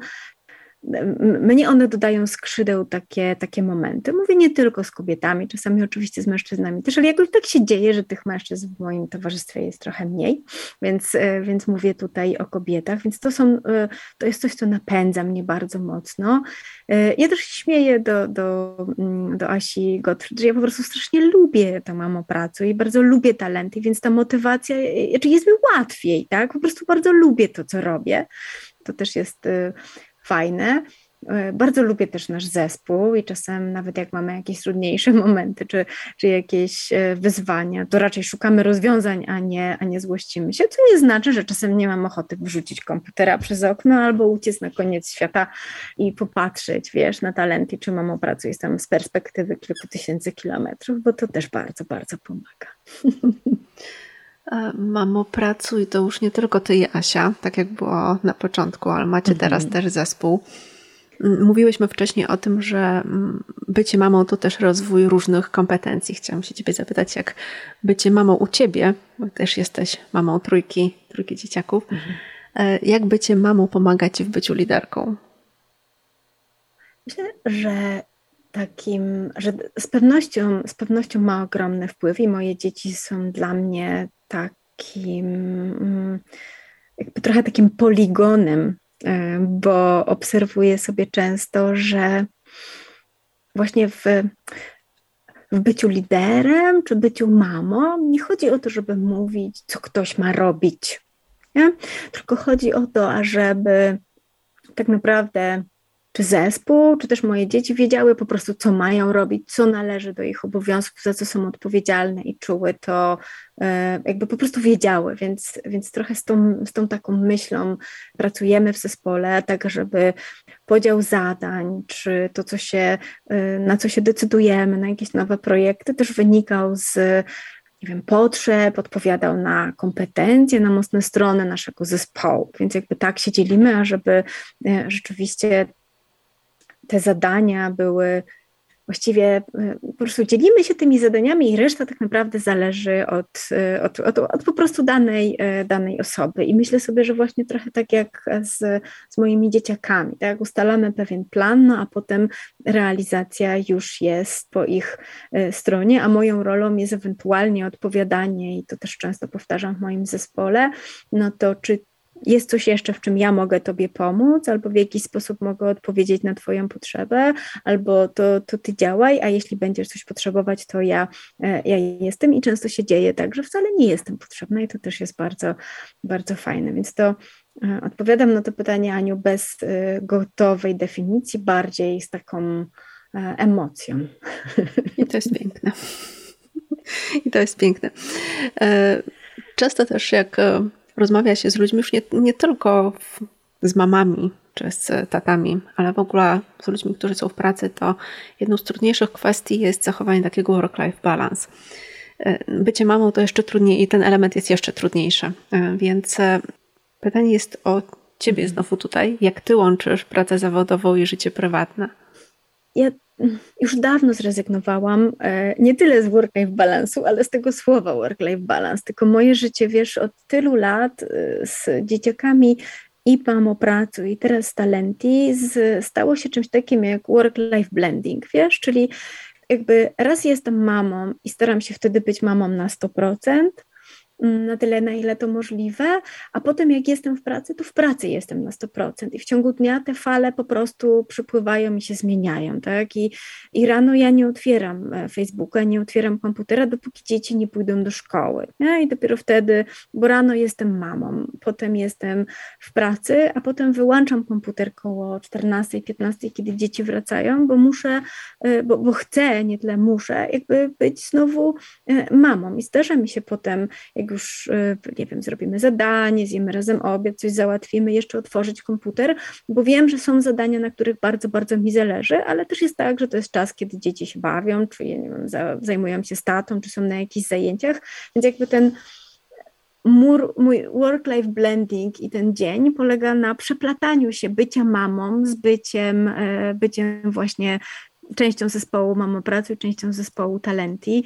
mnie one dodają skrzydeł takie, takie momenty. Mówię nie tylko z kobietami, czasami oczywiście z mężczyznami też, ale jakoś tak się dzieje, że tych mężczyzn w moim towarzystwie jest trochę mniej, więc, e, więc mówię tutaj o kobietach, więc to, są, e, to jest coś, co napędza mnie bardzo mocno. E, ja też śmieję do, do, mm, do Asi Gottfried, że ja po prostu strasznie lubię tę pracę i bardzo lubię talenty, więc ta motywacja, znaczy jest mi łatwiej, tak? Po prostu bardzo lubię to, co robię. To też jest fajne. E, bardzo lubię też nasz zespół i czasem nawet jak mamy jakieś trudniejsze momenty czy, czy jakieś e, wyzwania, to raczej szukamy rozwiązań, a nie, a nie złościmy się, co nie znaczy, że czasem nie mam ochoty wrzucić komputera przez okno albo uciec na koniec świata i popatrzeć, wiesz, na talenty, czy mam pracuję tam z perspektywy kilku tysięcy kilometrów, bo to też bardzo, bardzo pomaga. Mamo, pracuj, to już nie tylko ty i Asia, tak jak było na początku, ale macie teraz mhm. też zespół. Mm, mówiłyśmy wcześniej o tym, że mm, bycie mamą to też rozwój różnych kompetencji. Chciałam się ciebie zapytać, jak bycie mamą u ciebie, bo też jesteś mamą trójki, trójki dzieciaków, mhm. E, jak bycie mamą pomaga ci w byciu liderką? Myślę, że takim, że z pewnością, z pewnością ma ogromny wpływ i moje dzieci są dla mnie takim, mm, jakby trochę takim poligonem bo obserwuję sobie często, że właśnie w, w byciu liderem czy byciu mamą nie chodzi o to, żeby mówić, co ktoś ma robić, nie? tylko chodzi o to, ażeby tak naprawdę czy zespół, czy też moje dzieci wiedziały po prostu, co mają robić, co należy do ich obowiązków, za co są odpowiedzialne i czuły to, e, jakby po prostu wiedziały, więc, więc trochę z tą, z tą taką myślą pracujemy w zespole, tak żeby podział zadań, czy to, co się, e, na co się decydujemy, na jakieś nowe projekty, też wynikał z nie wiem, potrzeb, odpowiadał na kompetencje, na mocne strony naszego zespołu. Więc jakby tak się dzielimy, ażeby e, rzeczywiście te zadania były właściwie y, po prostu dzielimy się tymi zadaniami i reszta tak naprawdę zależy od, y, od, od, od, po prostu danej, y, danej osoby. I myślę sobie, że właśnie trochę tak jak z, z moimi dzieciakami, tak? Ustalamy pewien plan, no a potem realizacja już jest po ich stronie, a moją rolą jest ewentualnie odpowiadanie, i to też często powtarzam w moim zespole, no to czy jest coś jeszcze, w czym ja mogę Tobie pomóc, albo w jakiś sposób mogę odpowiedzieć na Twoją potrzebę, albo to, to Ty działaj, a jeśli będziesz coś potrzebować, to ja, e, ja jestem i często się dzieje tak, że wcale nie jestem potrzebna i to też jest bardzo, bardzo fajne, więc to e, odpowiadam na to pytanie, Aniu, bez e, gotowej definicji, bardziej z taką emocją. I to jest piękne. I to jest piękne. Często też jak rozmawia się z ludźmi już nie, nie tylko w, z mamami czy z tatami, ale w ogóle z ludźmi, którzy są w pracy, to jedną z trudniejszych kwestii jest zachowanie takiego work-life balance. E, bycie mamą to jeszcze trudniej i ten element jest jeszcze trudniejszy. E, więc e, pytanie jest o ciebie znowu tutaj. Jak ty łączysz pracę zawodową i życie prywatne? Ja już dawno zrezygnowałam e, nie tyle z work-life balansu, ale z tego słowa work-life balance. Tylko moje życie, wiesz, od tylu lat e, z dzieciakami i mamo pracu i teraz talenti z, stało się czymś takim jak work-life blending, wiesz, czyli jakby raz jestem mamą i staram się wtedy być mamą na 100%, Mm, na tyle, na ile to możliwe, a potem jak jestem w pracy, to w pracy jestem na 100% i w ciągu dnia te fale po prostu przypływają i się zmieniają, tak? I, i rano ja nie otwieram e, Facebooka, nie otwieram komputera, dopóki dzieci nie pójdą do szkoły, nie? I dopiero wtedy, bo rano jestem mamą, potem jestem w pracy, a potem wyłączam komputer koło 14-15, kiedy dzieci wracają, bo muszę, e, bo, bo chcę, nie tyle muszę, jakby być znowu e, mamą i zdarza mi się potem, jak już, e, nie wiem, zrobimy zadanie, zjemy razem obiad, coś załatwimy, jeszcze otworzyć komputer, bo wiem, że są zadania, na których bardzo, bardzo mi zależy, ale też jest tak, że to jest czas, kiedy dzieci się bawią, czy nie wiem, zajmują się statą, czy są na jakichś zajęciach, więc jakby ten Mur, mój work-life blending i ten dzień polega na przeplataniu się bycia mamą z byciem, e, byciem właśnie częścią zespołu Mamo Pracy, częścią zespołu Talenti.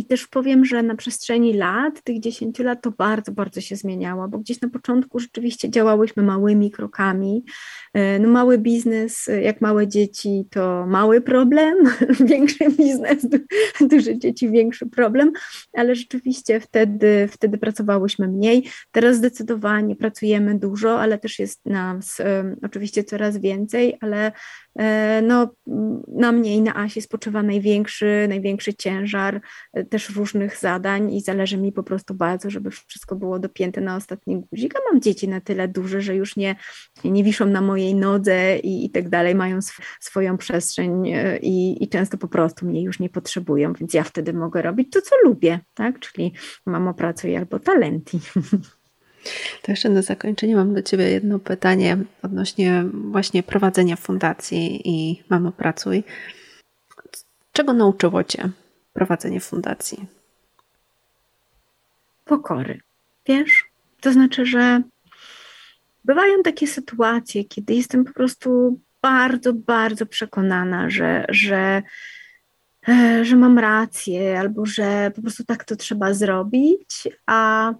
I też powiem, że na przestrzeni lat, tych 10 lat, to bardzo, bardzo się zmieniało, bo gdzieś na początku rzeczywiście działałyśmy małymi krokami. E, no, mały biznes, jak małe dzieci, to mały problem, większy biznes, duże dzieci, większy problem, ale rzeczywiście wtedy, wtedy pracowałyśmy mniej. Teraz zdecydowanie pracujemy dużo, ale też jest nas um, oczywiście coraz więcej, ale E, no, na mnie i na Asi spoczywa największy, największy ciężar e, też różnych zadań i zależy mi po prostu bardzo, żeby wszystko było dopięte na ostatni guzik, a mam dzieci na tyle duże, że już nie, nie wiszą na mojej nodze i, i tak dalej, mają sw swoją przestrzeń e, i, i często po prostu mnie już nie potrzebują, więc ja wtedy mogę robić to, co lubię, tak, czyli mamo pracuje albo talenti. To jeszcze na zakończenie mam do Ciebie jedno pytanie odnośnie właśnie prowadzenia fundacji i Mamo Pracuj. Czego nauczyło Cię prowadzenie fundacji? Pokory. Wiesz, to znaczy, że bywają takie sytuacje, kiedy jestem po prostu bardzo, bardzo przekonana, że, że, e, że mam rację albo że po prostu tak to trzeba zrobić, a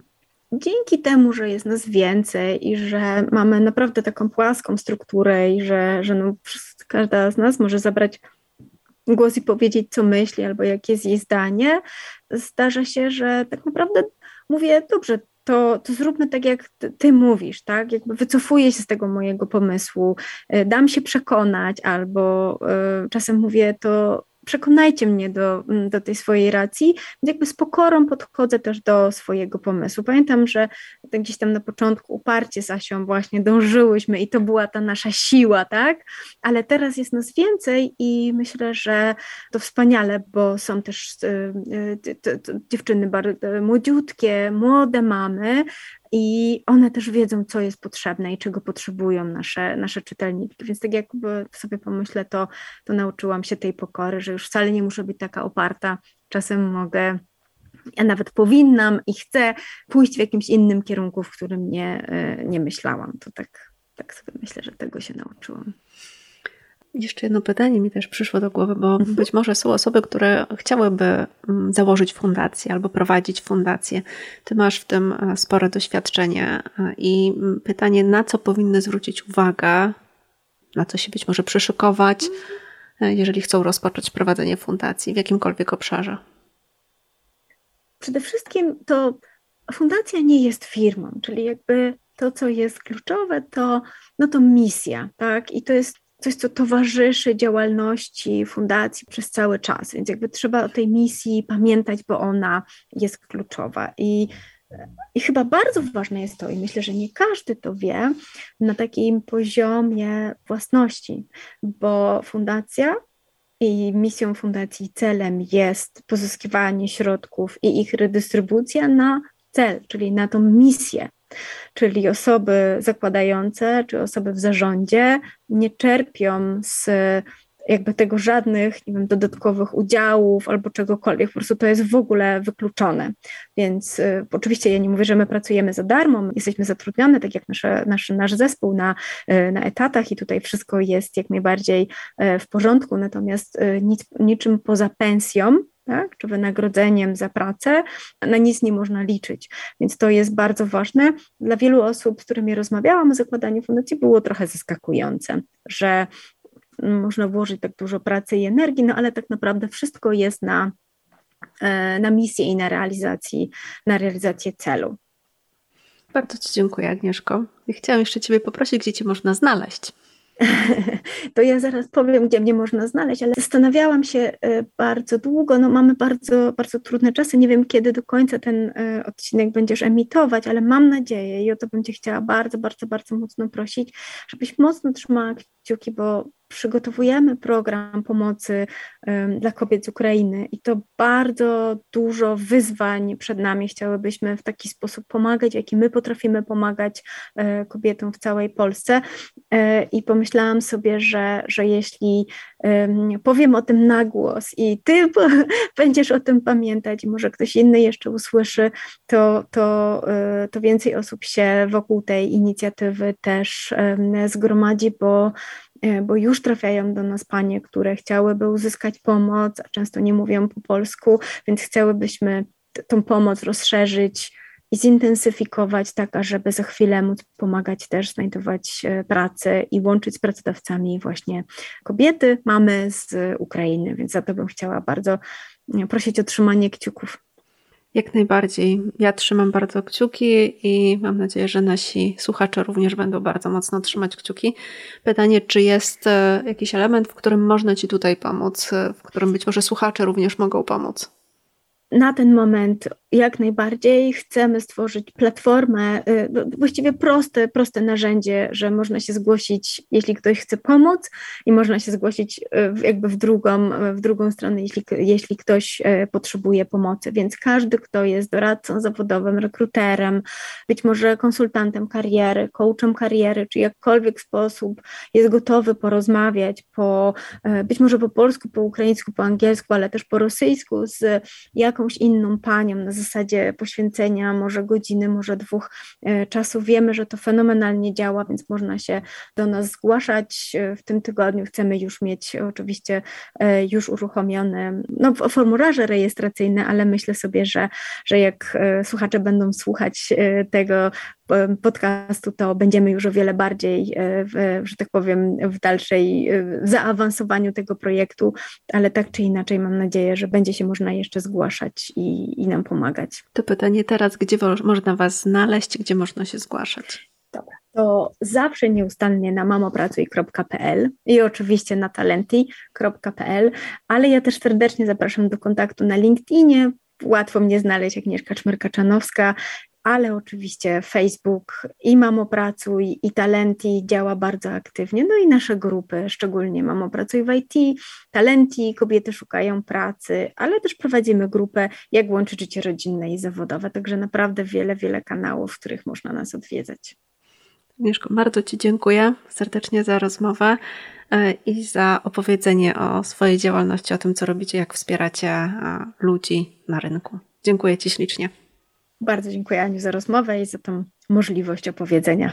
dzięki temu, że jest nas więcej i że mamy naprawdę taką płaską strukturę i że, że no, każda z nas może zabrać głos i powiedzieć, co myśli albo jakie jest jej zdanie, zdarza się, że tak naprawdę mówię, dobrze, to, to zróbmy tak, jak ty, ty, mówisz, tak? Jakby wycofuję się z tego mojego pomysłu, y, dam się przekonać, albo y, czasem mówię, to przekonajcie mnie do, mm, do tej swojej racji, jakby z pokorą podchodzę też do swojego pomysłu. Pamiętam, że gdzieś tam na początku uparcie z Asią właśnie dążyłyśmy i to była ta nasza siła, tak? Ale teraz jest nas więcej i myślę, że to wspaniale, bo są też y, y, dziewczyny bardzo młodziutkie, młode mamy, i one też wiedzą, co jest potrzebne i czego potrzebują nasze, nasze czytelniki. Więc tak jakby sobie pomyślę, to, to nauczyłam się tej pokory, że już wcale nie muszę być taka oparta. Czasem mogę, ja nawet powinnam i chcę pójść w jakimś innym kierunku, w którym nie, e, nie myślałam. To tak, tak sobie myślę, że tego się nauczyłam. Jeszcze jedno pytanie mi też przyszło do głowy, bo mhm. być może są osoby, które chciałyby mm, założyć fundację albo prowadzić fundację. Ty masz w tym e, spore doświadczenie e, i mm, pytanie, na co powinny zwrócić uwagę, na co się być może przyszykować, e, jeżeli chcą rozpocząć prowadzenie fundacji w jakimkolwiek obszarze? Przede wszystkim to fundacja nie jest firmą, czyli jakby to, co jest kluczowe, to, no to misja, tak? I to jest coś, co towarzyszy działalności fundacji przez cały czas, więc jakby trzeba o tej misji pamiętać, bo ona jest kluczowa. I, i chyba bardzo ważne jest to, i myślę, że nie każdy to wie, na takim poziomie własności, bo fundacja i misją fundacji celem jest pozyskiwanie środków i ich redystrybucja na cel, czyli na tą misję Czyli osoby zakładające czy osoby w zarządzie nie czerpią z jakby tego żadnych, nie wiem, dodatkowych udziałów albo czegokolwiek, po prostu to jest w ogóle wykluczone. Więc y, oczywiście ja nie mówię, że my pracujemy za darmo, jesteśmy zatrudnione, tak jak nasze, nasz, nasz zespół na, y, na etatach i tutaj wszystko jest jak najbardziej y, w porządku, natomiast y, nic, niczym poza pensją tak, czy wynagrodzeniem za pracę, na nic nie można liczyć. Więc to jest bardzo ważne. Dla wielu osób, z którymi rozmawiałam o zakładaniu fundacji, było trochę zaskakujące, że można włożyć tak dużo pracy i energii, no ale tak naprawdę wszystko jest na, e, na misję i na, realizacji, na realizację celu. Bardzo Ci dziękuję, Agnieszko. chciałam jeszcze Ciebie poprosić, gdzie Cię można znaleźć. to ja zaraz powiem, gdzie mnie można znaleźć, ale zastanawiałam się e, bardzo długo. No, mamy bardzo, bardzo trudne czasy. Nie wiem, kiedy do końca ten e, odcinek będziesz emitować, ale mam nadzieję i o to bym Cię chciała bardzo, bardzo, bardzo mocno prosić, żebyś mocno trzymała kciuki, bo przygotowujemy program pomocy dla kobiet z Ukrainy i to bardzo dużo wyzwań przed nami. Chciałybyśmy w taki sposób pomagać, jaki my potrafimy pomagać e, kobietom w całej Polsce. E, I pomyślałam sobie, że, że jeśli powiem o tym na głos i ty będziesz o tym pamiętać, może ktoś inny jeszcze usłyszy, to, to, e, to więcej osób się wokół tej inicjatywy też zgromadzi, bo bo już trafiają do nas panie, które chciałyby uzyskać pomoc, a często nie mówią po polsku, więc chciałybyśmy tą pomoc rozszerzyć i zintensyfikować tak, ażeby za chwilę móc pomagać też znajdować e, pracę i łączyć z pracodawcami właśnie kobiety, mamy z Ukrainy, więc za to bym chciała bardzo e, prosić o trzymanie kciuków. Jak najbardziej. Ja trzymam bardzo kciuki i mam nadzieję, że nasi słuchacze również będą bardzo mocno trzymać kciuki. Pytanie, czy jest e, jakiś element, w którym można Ci tutaj pomóc, e, w którym być może słuchacze również mogą pomóc? Na ten moment jak najbardziej chcemy stworzyć platformę, y, właściwie proste, proste narzędzie, że można się zgłosić, jeśli ktoś chce pomóc i można się zgłosić y, jakby w drugą, w drugą stronę, jeśli, jeśli ktoś y, potrzebuje pomocy. Więc każdy, kto jest doradcą zawodowym, rekruterem, być może konsultantem kariery, coachem kariery, czy jakkolwiek sposób jest gotowy porozmawiać po, być może po polsku, po ukraińsku, po angielsku, ale też po rosyjsku z jakąś inną panią na zasadzie poświęcenia może godziny, może dwóch e, czasu. Wiemy, że to fenomenalnie działa, więc można się do nas zgłaszać. E, w tym tygodniu chcemy już mieć oczywiście e, już uruchomione no, formularze rejestracyjne, ale myślę sobie, że, że jak słuchacze będą słuchać tego podcastu, to będziemy już o wiele bardziej, w, że tak powiem, w dalszej w zaawansowaniu tego projektu, ale tak czy inaczej mam nadzieję, że będzie się można jeszcze zgłaszać i, i nam pomagać. To pytanie teraz, gdzie można Was znaleźć, gdzie można się zgłaszać? Dobra, to zawsze nieustannie na mamopracuj.pl i oczywiście na talenti.pl, ale ja też serdecznie zapraszam do kontaktu na LinkedInie. Łatwo mnie znaleźć, Agnieszka Czmerka-Czanowska, ale oczywiście Facebook i Mamo Pracuj i Talenti działa bardzo aktywnie, no i nasze grupy, szczególnie Mamo Pracuj w IT, Talenti, kobiety szukają pracy, ale też prowadzimy grupę jak łączyć życie rodzinne i zawodowe, także naprawdę wiele, wiele kanałów, w których można nas odwiedzać. Agnieszko, bardzo Ci dziękuję serdecznie za rozmowę e, i za opowiedzenie o swojej działalności, o tym, co robicie, jak wspieracie e, ludzi na rynku. Dziękuję Ci ślicznie. Bardzo dziękuję Aniu za rozmowę i za tą możliwość opowiedzenia.